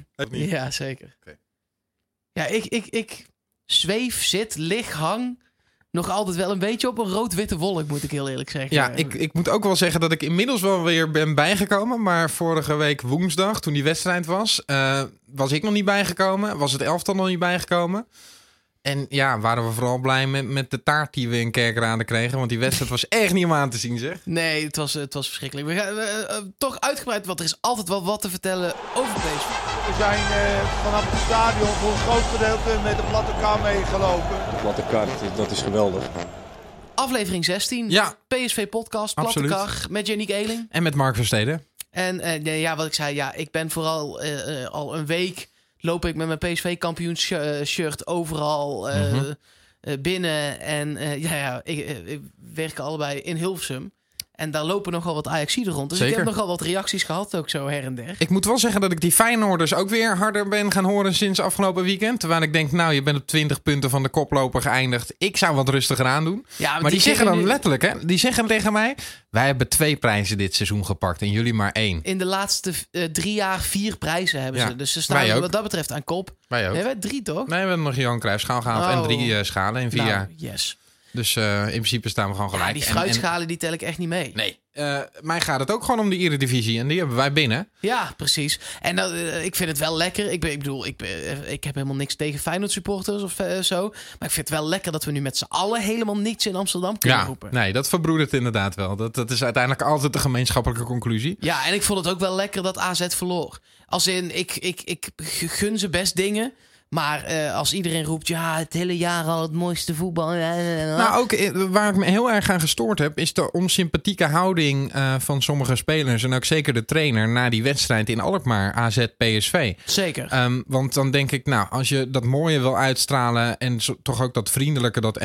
Niet. Ja, zeker. Oké. Ja, ik, ik, ik zweef, zit, lig, hang nog altijd wel een beetje op een rood-witte wolk, moet ik heel eerlijk zeggen. Ja, ik, ik moet ook wel zeggen dat ik inmiddels wel weer ben bijgekomen. Maar vorige week woensdag, toen die wedstrijd was, eh, was ik nog niet bijgekomen. Was het elftal nog niet bijgekomen. En ja, waren we vooral blij met, met de taart die we in Kerkrade kregen. Want die wedstrijd was echt niet om aan te zien, zeg. Nee, het was, het was verschrikkelijk. We gaan eh, eh, toch uitgebreid, want er is altijd wel wat te vertellen over PSV. We zijn eh, vanaf het stadion voor een groot gedeelte met de platte kar meegelopen. De platte kaart, dat is geweldig. Aflevering 16, Ja. PSV-podcast, Platte Absoluut. Kar, met Yannick Eeling. En met Mark Versteden. En eh, ja, wat ik zei, ja, ik ben vooral al een week loop ik met mijn PSV-kampioensshirt overal eh, Mhm. eh, binnen. En eh, ja, ja ik, ik werken allebei in Hilversum. En daar lopen nogal wat Ajaxiden rond. Dus ik heb nogal wat reacties gehad, ook zo her en der. Ik moet wel zeggen dat ik die Feyenoorders ook weer harder ben gaan horen sinds afgelopen weekend. Terwijl ik denk, nou, je bent op 20 punten van de koploper geëindigd. Ik zou wat rustiger aan doen. Ja, Maar die zeggen dan letterlijk, hè? Die zeggen tegen mij: Wij hebben twee prijzen dit seizoen gepakt en jullie maar één. In de laatste eh, drie jaar vier prijzen hebben Ja, ze. Dus ze staan wat dat betreft aan kop. Wij ook. Nee, wij drie toch? Nee, we hebben nog Johan Cruijff schaal gehaald en Oh. drie eh, schalen in vier Nou, jaar. yes. Dus eh, in principe staan we gewoon gelijk. Ja, die En- en- fruitschalen die tel ik echt niet mee. nee, eh, mij gaat het ook gewoon om de Eredivisie en die hebben wij binnen. Ja, precies. En dat, eh, ik vind het wel lekker. Ik, bedoel, ik, ik heb helemaal niks tegen Feyenoord supporters of zo. Maar ik vind het wel lekker dat we nu met z'n allen helemaal niets in Amsterdam kunnen Ja, roepen. nee, dat verbroedert inderdaad wel. Dat, dat is uiteindelijk altijd de gemeenschappelijke conclusie. Ja, en ik vond het ook wel lekker dat AZ verloor. Als in, ik, ik, ik gun ze best dingen. Maar eh, als iedereen roept, ja, het hele jaar al het mooiste voetbal. Nou, ook eh, waar ik me heel erg aan gestoord heb, is de onsympathieke houding eh, van sommige spelers. En ook zeker de trainer na die wedstrijd in Alkmaar, AZ PSV. Zeker. Ehm, want dan denk ik, nou, als je dat mooie wil uitstralen en zo- toch ook dat vriendelijke, dat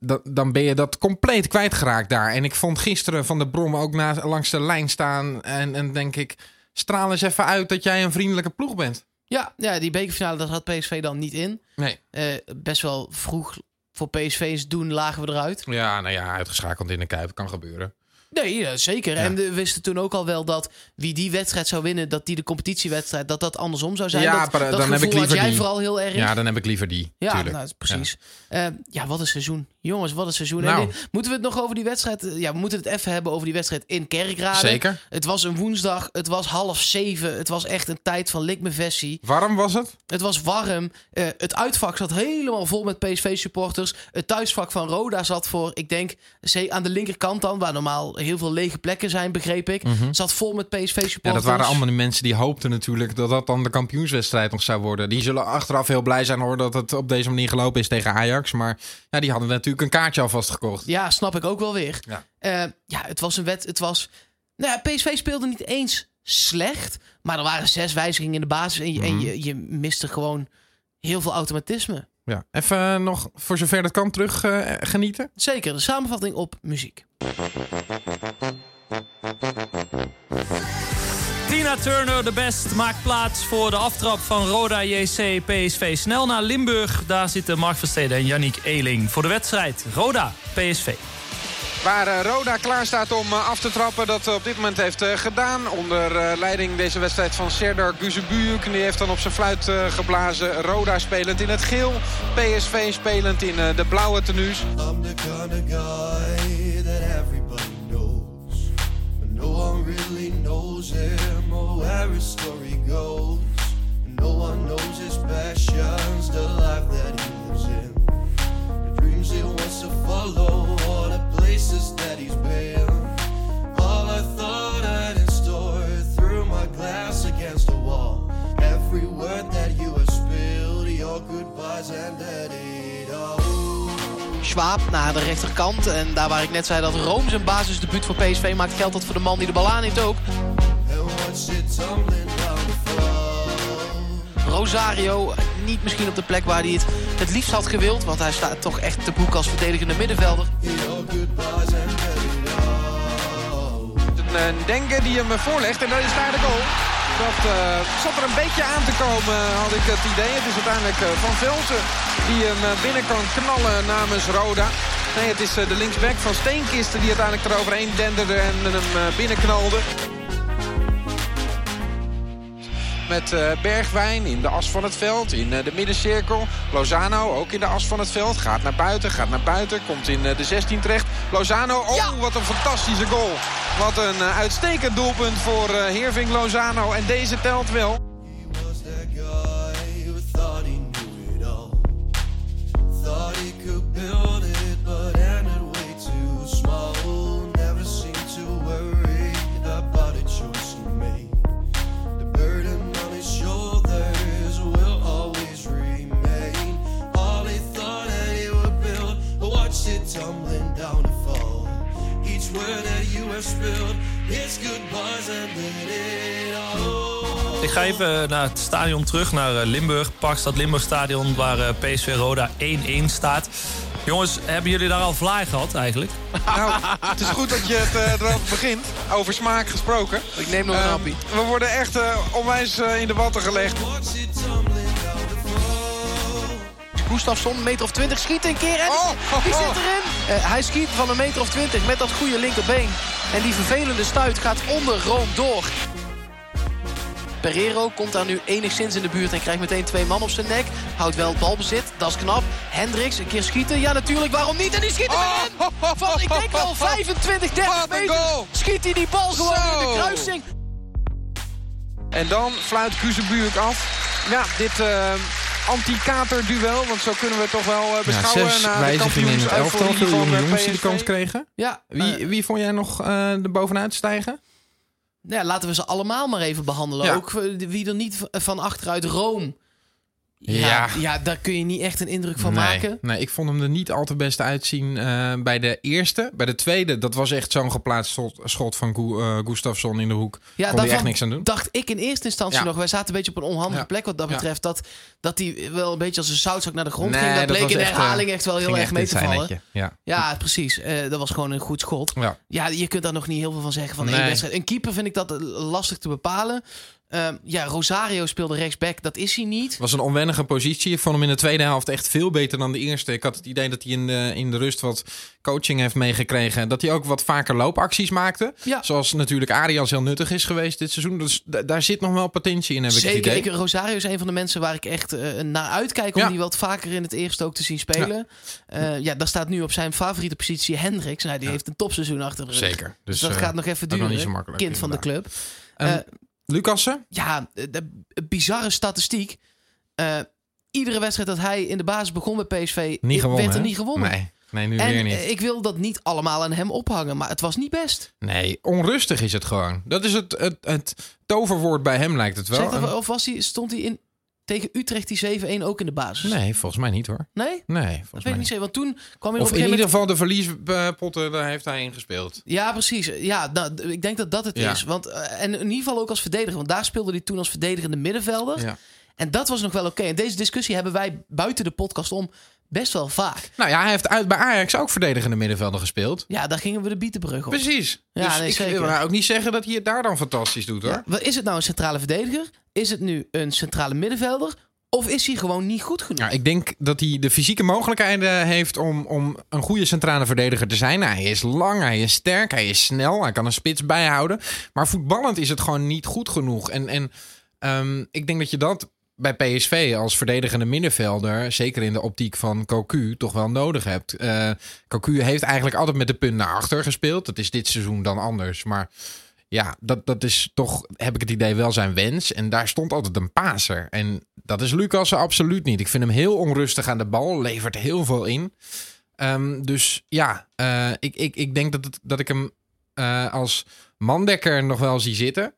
dat- Dan ben je dat compleet kwijtgeraakt daar. En ik vond gisteren Van de Brom ook na, langs de lijn staan. En, en denk ik, straal eens even uit dat jij een vriendelijke ploeg bent. Ja, ja, die bekerfinale, dat had PSV dan niet in. Nee. Eh, best wel vroeg voor PSV's doen, lagen we eruit. Ja, nou ja, uitgeschakeld in de Kuip kan gebeuren. Nee, ja, zeker. Ja. En we wisten toen ook al wel dat wie die wedstrijd zou winnen, dat die de competitiewedstrijd, dat dat andersom zou zijn. Ja, dat, maar, dat dan heb ik liever jij die. vooral heel erg. Ja, dan heb ik liever die. Ja, nou, precies. Ja. ja, wat een seizoen. Jongens, wat een seizoen. Nou. En dit- moeten we het nog over die wedstrijd... eh, Ja, we moeten het even hebben over die wedstrijd in Kerkrade. Zeker. Het was een woensdag. Het was half zeven. Het was echt een tijd van lik me vessie. Warm was het? Het was warm. Eh, het uitvak zat helemaal vol met PSV-supporters. Het thuisvak van Roda zat voor, ik denk, aan de linkerkant dan... waar normaal heel veel lege plekken zijn, begreep ik. Zat vol met PSV-supporters. Mhm. Ja, dat waren allemaal de mensen die hoopten natuurlijk dat dat dan de kampioenswedstrijd nog zou worden. Die zullen achteraf heel blij zijn hoor dat het op deze manier gelopen is tegen Ajax. Maar ja, die hadden natuurlijk een kaartje alvast gekocht. Ja, snap ik ook wel weer. Ja. Eh, ja, het was een wet. Het was. Nou ja, PSV speelde niet eens slecht. Maar er waren zes wijzigingen in de basis. En je, en Mhm. je, je miste gewoon heel veel automatisme. Ja. Even eh, nog voor zover dat kan terug eh, genieten. Zeker, de samenvatting op muziek. Tina Turner, de best, maakt plaats voor de aftrap van Roda JC PSV. Snel naar Limburg, daar zitten Mark Versteden en Yannick Eeling voor de wedstrijd Roda PSV. Waar eh, Roda klaar staat om eh, af te trappen. Dat op dit moment heeft eh, gedaan. Onder eh, leiding deze wedstrijd van Serdar Guzebujuk. Die heeft dan op zijn fluit eh, geblazen. Roda spelend in het geel. PSV spelend in eh, de blauwe tenues. I'm the kind of guy that everybody knows. But no one really knows him or where his story goes. And no one knows his passions, the life that he lives in. The dreams he wants to follow, or the places that he's been. All I thought had in store through my glass against the wall. Every word that you have spilled, your goodbyes and that it all. Schwab naar de rechterkant. En daar waar ik net zei dat Rome zijn basisdebuut voor PSV maakt, geldt dat voor de man die de bal ook. Down the floor. Rosario, niet misschien op de plek waar hij het het liefst had gewild. Want hij staat toch echt te boek als verdedigende middenvelder. All. Een Denke die hem voorlegt en dat is daar de goal. Dat eh, zat er een beetje aan te komen, had ik het idee. Het is uiteindelijk eh, Van Velsen die hem eh, binnen kan knallen namens Roda. Nee, het is eh, de linksback van Steenkisten die uiteindelijk eroverheen denderde en hem eh, binnenknalde. met eh, Bergwijn in de as van het veld. In eh, de middencirkel. Lozano ook in de as van het veld. Gaat naar buiten, gaat naar buiten. Komt in eh, de 16 terecht. Lozano, oh wat een fantastische goal. Wat een eh, uitstekend doelpunt voor eh Heerving Lozano. En deze telt wel. Ga even naar het stadion terug, naar eh, Limburg. Parkstad Limburg Stadion, waar eh, PSV Roda 1-1 staat. Jongens, hebben jullie daar al vlaai gehad eigenlijk? Nou, het is goed dat je het eh, erover begint. Over smaak gesproken. Ik neem nog een Ehm, happy. we worden echt eh, onwijs eh, in de watten gelegd. Gustafsson, een meter of 20, schiet een keer en Oh, oh, die zit erin. Eh, hij schiet van een meter of 20 met dat goede linkerbeen. En die vervelende stuit gaat onder Room door. Pereiro komt daar nu enigszins in de buurt en krijgt meteen twee man op zijn nek. Houdt wel het balbezit, dat is knap. Hendricks, een keer schieten. Ja, natuurlijk, waarom niet? En die schiet hem Oh, erin! Van, ik denk wel 25, 30 Wat een meter. goal. Schiet hij die bal gewoon in de kruising. En dan fluit Kuzenbuurk af. Ja, dit eh anti-kater-duel. Want zo kunnen we het toch wel eh, Ja, beschouwen. zes na wijzigingen in het elftal. Veel jongens die de kans kregen. Ja, Wie, eh, wie vond jij nog eh er bovenuit stijgen? Nou laten we ze allemaal maar even behandelen. Ja. Ook eh, wie er niet van achteruit Rome. Ja, Ja. daar kun je niet echt een indruk van nee, maken. nee, ik vond hem er niet al te best uitzien eh, bij de eerste. Bij de tweede, dat was echt zo'n geplaatst schot, van Gu- eh, Gustafsson in de hoek. Ja, echt daarvan niks aan doen. dacht ik in eerste instantie Ja. nog... wij zaten een beetje op een onhandige Ja. plek wat dat betreft... dat dat hij wel een beetje als een zoutzak naar de grond Nee, ging. Dat, dat bleek in de eh, herhaling echt wel heel erg mee te vallen. Ja. Ja, precies. Dat was gewoon een goed schot. Ja. Ja, je kunt daar nog niet heel veel van zeggen van één wedstrijd. Een keeper vind ik dat lastig te bepalen. Ehm, ja, Rosario speelde rechtsback. Dat is hij niet. Het was een onwennige positie. Ik vond hem in de tweede helft echt veel beter dan de eerste. Ik had het idee dat hij in de, in de rust wat coaching heeft meegekregen. Dat hij ook wat vaker loopacties maakte. Ja. Zoals natuurlijk Arias heel nuttig is geweest dit seizoen. Dus da- daar zit nog wel potentie in, heb ik het Zeker. idee. Ik, Rosario is een van de mensen waar ik echt eh, naar uitkijk om Ja. die wat vaker in het eerste ook te zien spelen. Ja, ja daar staat nu op zijn favoriete positie Hendricks. Nou, die heeft een topseizoen achter de rug. Zeker. Dus, Dus, dat eh, gaat nog even nog duren. niet zo makkelijk, Kind van de club. Eh, Lucassen? ja, de, de bizarre statistiek. Eh, iedere wedstrijd dat hij in de basis begon bij PSV, Niet gewonnen. werd er hè? niet gewonnen. Nee, nee nu en weer niet. eh, ik wil dat niet allemaal aan hem ophangen, maar het was niet best. Nee, onrustig is het gewoon. Dat is het, het, het toverwoord bij hem, lijkt het wel. Of was hij, stond hij in, tegen Utrecht die 7-1 ook in de basis? Nee, volgens mij niet hoor. Nee? Nee, Dat volgens weet mij ik niet niet. zeker, want toen kwam hij Of op in ieder geval de verliespotten, daar heeft hij in gespeeld. Ja, precies. Ja, nou, ik denk dat dat het Ja. is. Want, eh, en in ieder geval ook als verdediger. Want daar speelde hij toen als verdedigende middenvelder. Ja. En dat was nog wel oké. En deze discussie hebben wij buiten de podcast om best wel vaak. Nou ja, hij heeft uit bij Ajax ook verdedigende middenvelder gespeeld. Ja, daar gingen we de bietenbrug op. Precies. Ja, dus nee, ik zeker. wil nou ook niet zeggen dat hij het daar dan fantastisch doet hoor. Ja, wat is het nou een centrale verdediger? Is het nu een centrale middenvelder? Of is hij gewoon niet goed genoeg? Ja, ik denk dat hij de fysieke mogelijkheden heeft om, om een goede centrale verdediger te zijn. Hij is lang, hij is sterk, hij is snel, hij kan een spits bijhouden. Maar voetballend is het gewoon niet goed genoeg. En, en ehm, ik denk dat je dat bij PSV als verdedigende middenvelder, zeker in de optiek van Cocu, toch wel nodig hebt. Eh Cocu heeft eigenlijk altijd met de punt naar achter gespeeld. Dat is dit seizoen dan anders. Maar ja, dat, dat is toch, heb ik het idee, wel zijn wens. En daar stond altijd een paser. En dat is Lucas absoluut niet. Ik vind hem heel onrustig aan de bal, levert heel veel in. Ehm, dus ja, eh, ik, ik, ik denk dat, het, dat ik hem eh, als mandekker nog wel zie zitten.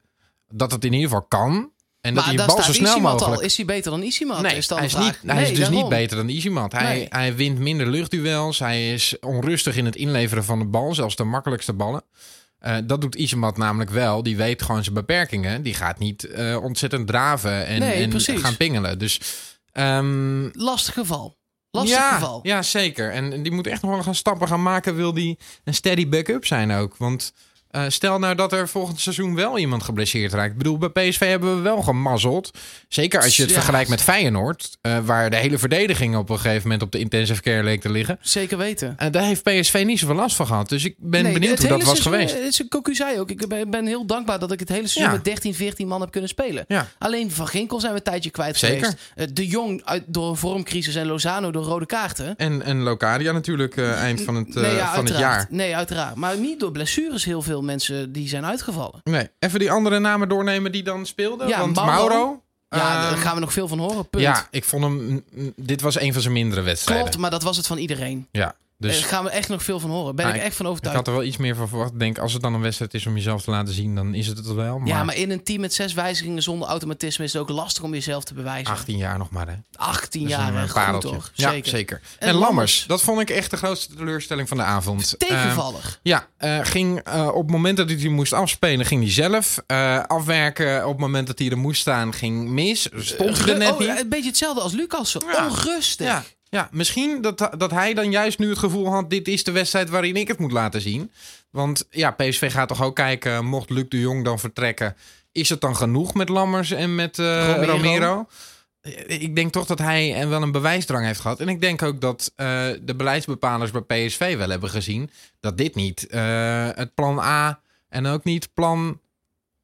Dat het in ieder geval kan. En dat maar hij de bal zo snel Isimat mogelijk... al. Is hij beter dan Isimat? Nee, is dan hij is, niet, hij is dus niet beter dan Isimat. Hij, Nee. hij wint minder luchtduels. Hij is onrustig in het inleveren van de bal. Zelfs de makkelijkste ballen. Eh, dat doet Isimat namelijk wel. Die weet gewoon zijn beperkingen. Die gaat niet eh, ontzettend draven en, Nee, en precies. gaan pingelen. Dus ehm, Lastig geval. Lastig ja, geval. ja, zeker. En die moet echt nog wel gaan stappen gaan maken. Wil die een steady backup zijn ook. Want Eh, stel nou dat er volgend seizoen wel iemand geblesseerd raakt. Ik bedoel, bij PSV hebben we wel gemazzeld. Zeker als je het Ja. vergelijkt met Feyenoord. eh, waar de hele verdediging op een gegeven moment op de intensive care leek te liggen. Zeker weten. En daar heeft PSV niet zoveel last van gehad. Dus ik ben Nee, benieuwd het hoe dat was seizoen, geweest. eh, is- Cocu zei ook, ik ben, ben heel dankbaar dat ik het hele seizoen Ja. met 13, 14 man heb kunnen spelen. Ja. Alleen Van Ginkel zijn we een tijdje kwijt Zeker. geweest. Eh, De Jong uit, door een vormcrisis en Lozano door rode kaarten. En, en Locadia natuurlijk eh, eind van het, eh, nee, van het jaar. Nee, uiteraard. Maar niet door blessures heel veel mensen die zijn uitgevallen. Nee, even die andere namen doornemen die dan speelden. Ja, Want Mauro. Mauro... Ja, ehm, daar gaan we nog veel van horen. Punt. ja, ik vond hem... Dit was een van zijn mindere wedstrijden. Klopt, maar dat was het van iedereen. Ja, dus... Daar gaan we echt nog veel van horen. Ben Nou, ik echt van Ik overtuigd. had er wel iets meer van verwacht. Ik denk, als het dan een wedstrijd is om jezelf te laten zien, dan is het het wel. Maar, Ja, maar in een team met zes wijzigingen zonder automatisme is het ook lastig om jezelf te bewijzen. 18 jaar nog maar, hè. 18 Dus jaar, een, eh, Goed, toch? Ja, Zeker. zeker. En En, Lammers, Lammers. dat vond ik echt de grootste teleurstelling van de avond. Eh, Tegenvallig. ja, eh, ging eh, op het moment dat hij die moest afspelen, ging hij zelf. Eh, afwerken op het moment dat hij er moest staan, ging mis. Stond er net Oh, niet. Een beetje hetzelfde als Lucas. Ja. Onrustig. Ja, ja, misschien dat, dat hij dan juist nu het gevoel had... dit is de wedstrijd waarin ik het moet laten zien. Want ja, PSV gaat toch ook kijken... mocht Luc de Jong dan vertrekken... is het dan genoeg met Lammers en met eh, Romero. Romero? Ik denk toch dat hij en wel een bewijsdrang heeft gehad. En ik denk ook dat eh, de beleidsbepalers bij PSV wel hebben gezien... dat dit niet eh, het plan A en ook niet plan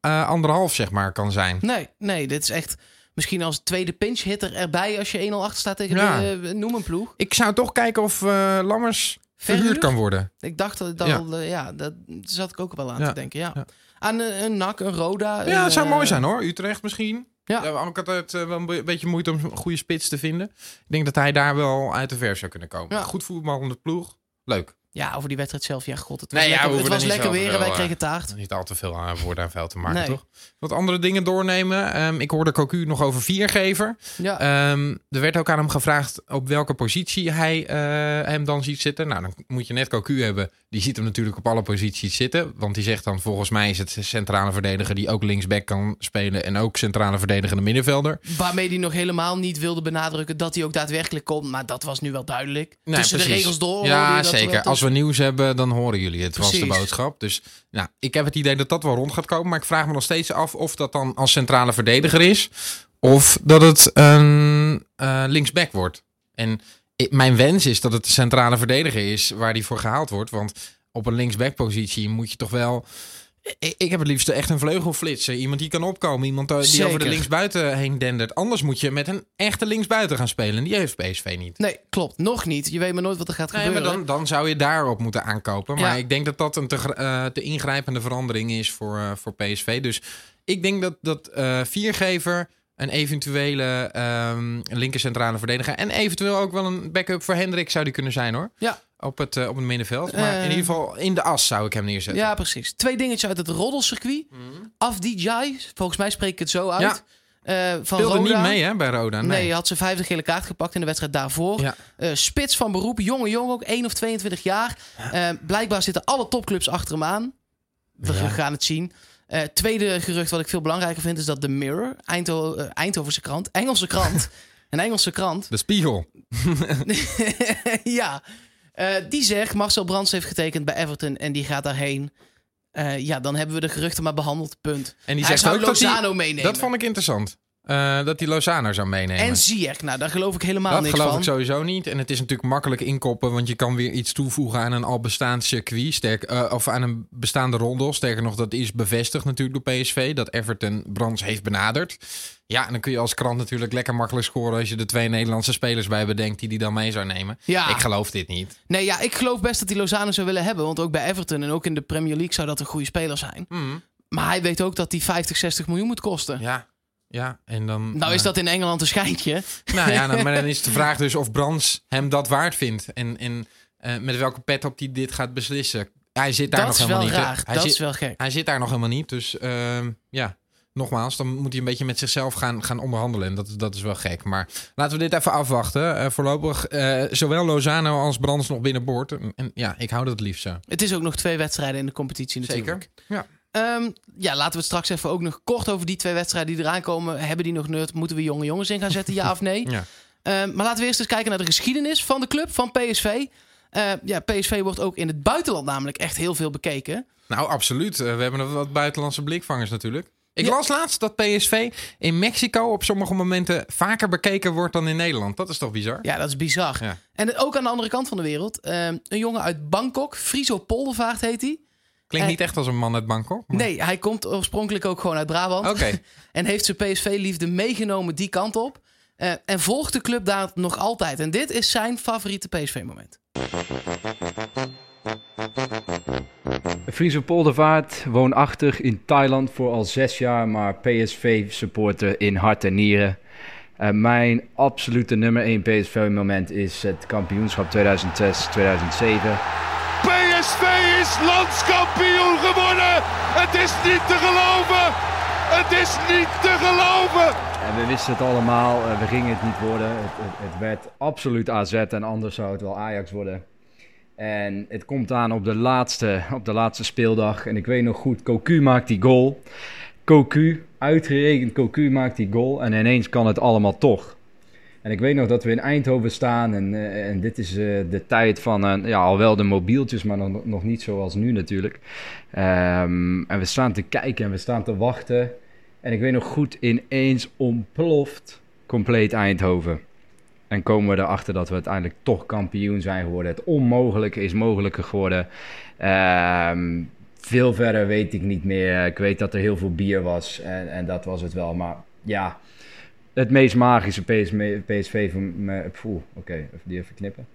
anderhalf, zeg maar, kan zijn. Nee, nee, dit is echt misschien als tweede pinch hitter erbij als je 1-0 achter staat tegen Ja. de, eh, noem een ploeg. Ik zou toch kijken of eh, Lammers verhuurd kan worden. Ik dacht dat, dat Ja. al, eh, ja, dat zat ik ook wel aan Ja. te denken. Ja. Aan een, een NAC, een Roda. Ja, het zou mooi zijn hoor. Utrecht misschien. Ja. We hebben ook altijd wel een be- beetje moeite om een goede spits te vinden. Ik denk dat hij daar wel uit de verf zou kunnen komen. Ja. Goed voetballende ploeg. Leuk. Ja, over die wedstrijd zelf. Ja, god, het was Nee, ja, we lekker, het was er lekker weer en wij kregen taart. Niet al te veel aan woorden aan vuil te maken, Nee. toch? Wat andere dingen doornemen. Ehm, ik hoorde Cocu nog over viergever. Ja. Ehm er werd ook aan hem gevraagd op welke positie hij eh, hem dan ziet zitten. Nou, dan moet je net Cocu hebben. Die ziet hem natuurlijk op alle posities zitten. Want die zegt dan volgens mij is het centrale verdediger die ook linksback kan spelen. En ook centrale verdedigende middenvelder. Waarmee hij nog helemaal niet wilde benadrukken dat hij ook daadwerkelijk komt. Maar dat was nu wel duidelijk. Nee, Tussen de regels door. Ja, zeker. Als we nieuws hebben, dan horen jullie het. Was de Precies. boodschap. Dus nou, ik heb het idee dat dat wel rond gaat komen. Maar ik vraag me nog steeds af of dat dan als centrale verdediger is. Of dat het een eh, linksback wordt. En ik- mijn wens is dat het de centrale verdediger is waar die voor gehaald wordt. Want op een linksback-positie moet je toch wel. Ik, ik heb het liefst echt een vleugelflitser. Iemand die kan opkomen. Iemand die over de linksbuiten heen dendert. Anders moet je met een echte linksbuiten gaan spelen. En die heeft PSV niet. Nee, klopt. Nog niet. Je weet maar nooit wat er gaat Nee, maar gebeuren. dan, dan zou je daarop moeten aankopen. Maar Ja. ik denk dat dat een te, eh, te ingrijpende verandering is voor, eh, voor PSV. Dus ik denk dat, dat eh, viergever een eventuele ehm linker centrale verdediger... en eventueel ook wel een backup voor Hendrik zou die kunnen zijn hoor. Ja. Op het, eh, op het middenveld. Maar Eh. in ieder geval in de as zou ik hem neerzetten. Ja, precies. Twee dingetjes uit het roddelcircuit. Afdijay, volgens mij spreek ik het zo uit. Ja. Eh, van Roda. niet mee hè, bij Roda. Nee, Nee. had zijn vijfde gele kaart gepakt in de wedstrijd daarvoor. Ja. Eh, spits van beroep, jonge jongen ook, 1 of 22 jaar. Eh, blijkbaar zitten alle topclubs achter hem aan. We Ja. gaan het zien. Eh, tweede gerucht wat ik veel belangrijker vind is dat The Mirror, Eindho eh, Eindhovense krant, Engelse krant, een Engelse krant, De spiegel. ja, eh, die zegt Marcel Brands heeft getekend bij Everton en die gaat daarheen. Eh, ja, dan hebben we de geruchten maar behandeld, punt. En die Hij zegt zou ook dat hij- Lozano meenemen. Dat vond ik interessant. Eh, dat hij Lozano zou meenemen. En Ziyech, nou daar geloof ik helemaal Dat niks geloof van. ik sowieso niet. En het is natuurlijk makkelijk inkoppen, want je kan weer iets toevoegen aan een al bestaand circuit. Sterk, eh, of aan een bestaande rondel. Sterker nog, dat is bevestigd natuurlijk door PSV. Dat Everton Brands heeft benaderd. Ja, en dan kun je als krant natuurlijk lekker makkelijk scoren als je de twee Nederlandse spelers bij bedenkt die die dan mee zou nemen. Ja. Ik geloof dit niet. Nee, ja, ik geloof best dat hij Lozano zou willen hebben. Want ook bij Everton en ook in de Premier League zou dat een goede speler zijn. Maar hij weet ook dat hij 50, 60 miljoen moet kosten. Ja, ja. En dan. Nou is eh, dat in Engeland een schijntje. Nou ja, maar dan is de vraag dus of Brands hem dat waard vindt. En, en eh, met welke pet op hij dit gaat beslissen. Hij zit daar dat nog is helemaal niet. raar. Hij Dat zit, is wel gek. Hij zit daar nog helemaal niet. Dus ehm, ja, nogmaals, dan moet hij een beetje met zichzelf gaan, gaan onderhandelen. En dat, is- dat is wel gek. Maar laten we dit even afwachten. Eh, voorlopig, eh, zowel Lozano als Brands nog binnenboord. En, en ja, ik hou dat het liefst zo. Het is ook nog twee wedstrijden in de competitie natuurlijk. Ja. Ehm, ja, laten we het straks even ook nog kort over die twee wedstrijden die eraan komen. Hebben die nog nut? Moeten we jonge jongens in gaan zetten, ja of nee? Ja. Ehm, maar laten we eerst eens kijken naar de geschiedenis van de club, van PSV. Eh, ja, PSV wordt ook in het buitenland namelijk echt heel veel bekeken. Nou, absoluut. Eh, we hebben nog wat buitenlandse blikvangers natuurlijk. Ik Ja. las laatst dat PSV in Mexico op sommige momenten vaker bekeken wordt dan in Nederland. Dat is toch bizar? Ja, dat is bizar. Ja. En ook aan de andere kant van de wereld. eh, een jongen uit Bangkok, Friso Poldervaart heet hij. Klinkt Eh, niet echt als een man uit Bangkok. maar- Nee, hij komt oorspronkelijk ook gewoon uit Brabant. Oké. En heeft zijn PSV-liefde meegenomen die kant op. Eh, en volgt de club daar nog altijd. En dit is zijn favoriete PSV-moment. Friese Poldervaart, woonachtig in Thailand voor al zes jaar, maar PSV-supporter in hart en nieren. Eh, mijn absolute nummer 1 PSV-moment is het kampioenschap 2006-2007. Is landskampioen geworden. Het is niet te geloven. Het is niet te geloven. En we wisten het allemaal, eh, we gingen het niet worden. Het, het, het werd absoluut AZ en anders zou het wel Ajax worden. En het komt aan op de laatste, op de laatste speeldag. En ik weet nog goed, Cocu maakt die goal. Cocu, uitgerekend Cocu maakt die goal. En ineens kan het allemaal toch. En ik weet nog dat we in Eindhoven staan. En, eh, en dit is eh, de tijd van eh, ja, al wel de mobieltjes, maar nog, nog niet zoals nu natuurlijk. Ehm, en we staan te kijken en we staan te wachten. En ik weet nog goed, ineens ontploft compleet Eindhoven. En komen we erachter dat we uiteindelijk toch kampioen zijn geworden. Het onmogelijke is mogelijker geworden. Ehm, veel verder weet ik niet meer. Ik weet dat er heel veel bier was en, en dat was het wel. Maar ja, het meest magische PSV, PSV van me. Oké, even die even knippen.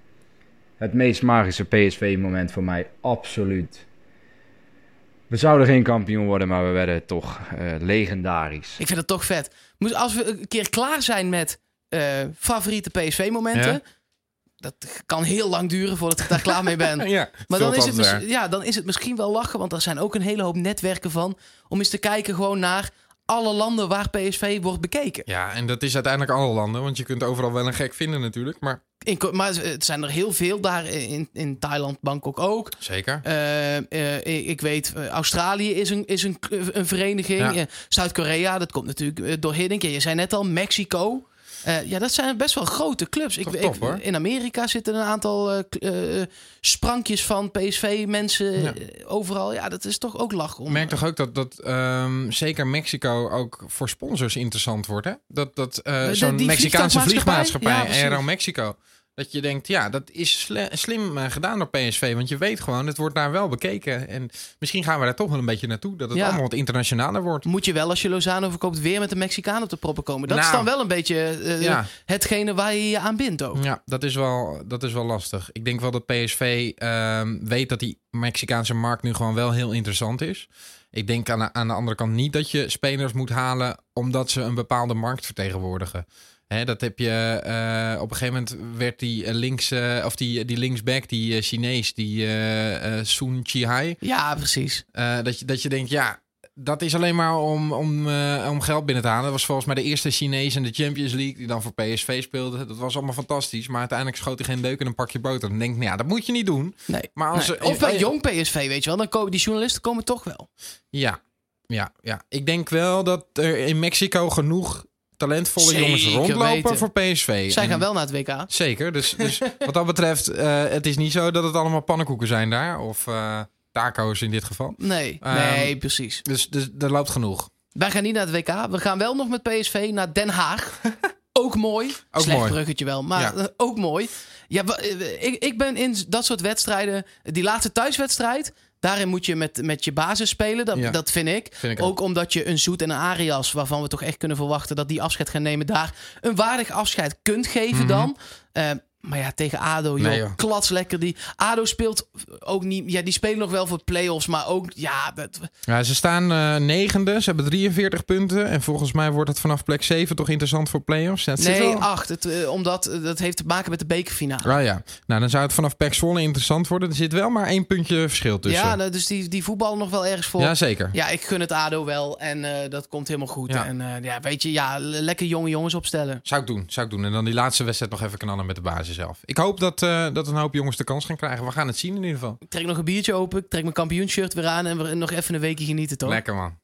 Het meest magische PSV-moment voor mij, absoluut. We zouden geen kampioen worden, maar we werden toch eh, legendarisch. Ik vind het toch vet. Moet, als we een keer klaar zijn met eh, favoriete PSV-momenten... Ja. Dat kan heel lang duren voordat ik daar klaar mee ben. Ja, Maar dan is, het ja, dan is het misschien wel lachen, want er zijn ook een hele hoop netwerken van. Om eens te kijken gewoon naar alle landen waar PSV wordt bekeken. Ja, en dat is uiteindelijk alle landen, want je kunt overal wel een gek vinden natuurlijk. Maar In, maar het zijn er heel veel daar in, in Thailand, Bangkok ook. zeker. Eh, eh, ik weet, eh, Australië is een, is een, een vereniging. Ja. Zuid-Korea, dat komt natuurlijk door Hiddink. Je zei net al, Mexico. Eh, ja, dat zijn best wel grote clubs. Ik, Toch ik- in Amerika zitten een aantal eh, eh, sprankjes van PSV-mensen Ja. overal. Ja, dat is toch ook lachen. Ik Om, merk toch ook dat, dat ehm, zeker Mexico ook voor sponsors interessant wordt. Hè? Dat, dat zo'n Mexicaanse vliegmaatschappij, Ja, precies. Aero Mexico. Dat je denkt, ja, dat is slim eh, gedaan door PSV. Want je weet gewoon, het wordt daar wel bekeken. En misschien gaan we daar toch wel een beetje naartoe. Dat het Ja. allemaal wat internationaler wordt. Moet je wel, als je Lozano verkoopt, weer met de Mexicaan op de proppen komen. Dat is Nou. dan wel een beetje eh, Ja. hetgene waar je je aan bindt ook. Ja, dat is, wel, dat is wel lastig. Ik denk wel dat PSV ehm, weet dat die Mexicaanse markt nu gewoon wel heel interessant is. Ik denk aan de, aan de andere kant niet dat je spelers moet halen omdat ze een bepaalde markt vertegenwoordigen. Hè, dat heb je eh, op een gegeven moment werd die eh, links of die, die linksback, die eh, Chinees, die Sun Chihai. Ja, precies. Dat, je, dat je denkt, ja, dat is alleen maar om, om, om geld binnen te halen. Dat was volgens mij de eerste Chinees in de Champions League die dan voor PSV speelde. Dat was allemaal fantastisch. Maar uiteindelijk schoot hij geen deuk in een pakje boter. Dan denk ik, nou ja, dat moet je niet doen. Nee. Maar als Nee. Of bij jong PSV, weet je wel. Dan komen die journalisten komen toch wel. Ja, ja, ja. Ik denk wel dat er in Mexico genoeg talentvolle Zeker jongens rondlopen weten. voor PSV. Zij En- gaan wel naar het WK. Zeker. Dus, dus wat dat betreft, eh, het is niet zo dat het allemaal pannenkoeken zijn daar. Of eh, taco's in dit geval. Nee, Ehm, nee, precies. Dus, dus er loopt genoeg. Wij gaan niet naar het WK. We gaan wel nog met PSV naar Den Haag. ook mooi. Ook Slecht mooi. bruggetje wel, maar Ja. ook mooi. Ja, eh, ik, ik ben in dat soort wedstrijden... Die laatste thuiswedstrijd... Daarin moet je met, met je basis spelen. Dat, Ja. dat vind ik. Vind ik ook. ook. omdat je een Zoet en een Arias... waarvan we toch echt kunnen verwachten dat die afscheid gaan nemen... daar een waardig afscheid kunt geven dan. Eh, maar ja, tegen ADO, joh. Nee, joh. klats lekker. Die, ADO speelt ook niet... Ja, die spelen nog wel voor play-offs, maar ook... Ja, dat, Ja, ze staan eh, negende. Ze hebben 43 punten. En volgens mij wordt het vanaf plek 7 toch interessant voor play-offs. Nee, wel- acht. Het, eh, omdat eh, dat heeft te maken met de bekerfinale. Ah ja, nou dan zou het vanaf Pek Zwolle interessant worden. Er zit wel maar één puntje verschil tussen. Ja, nou, dus die, die voetballen nog wel ergens voor. Ja, zeker. Ja, ik gun het ADO wel en dat komt helemaal goed. Ja. En ja, weet je, ja, le- lekker jonge jongens opstellen. Zou ik doen, zou ik doen. En dan die laatste wedstrijd nog even knallen met de basis zelf. Ik hoop dat, eh, dat een hoop jongens de kans gaan krijgen. We gaan het zien in ieder geval. Ik trek nog een biertje open, ik trek mijn kampioenshirt weer aan en we nog even een weekje genieten, toch? Lekker man.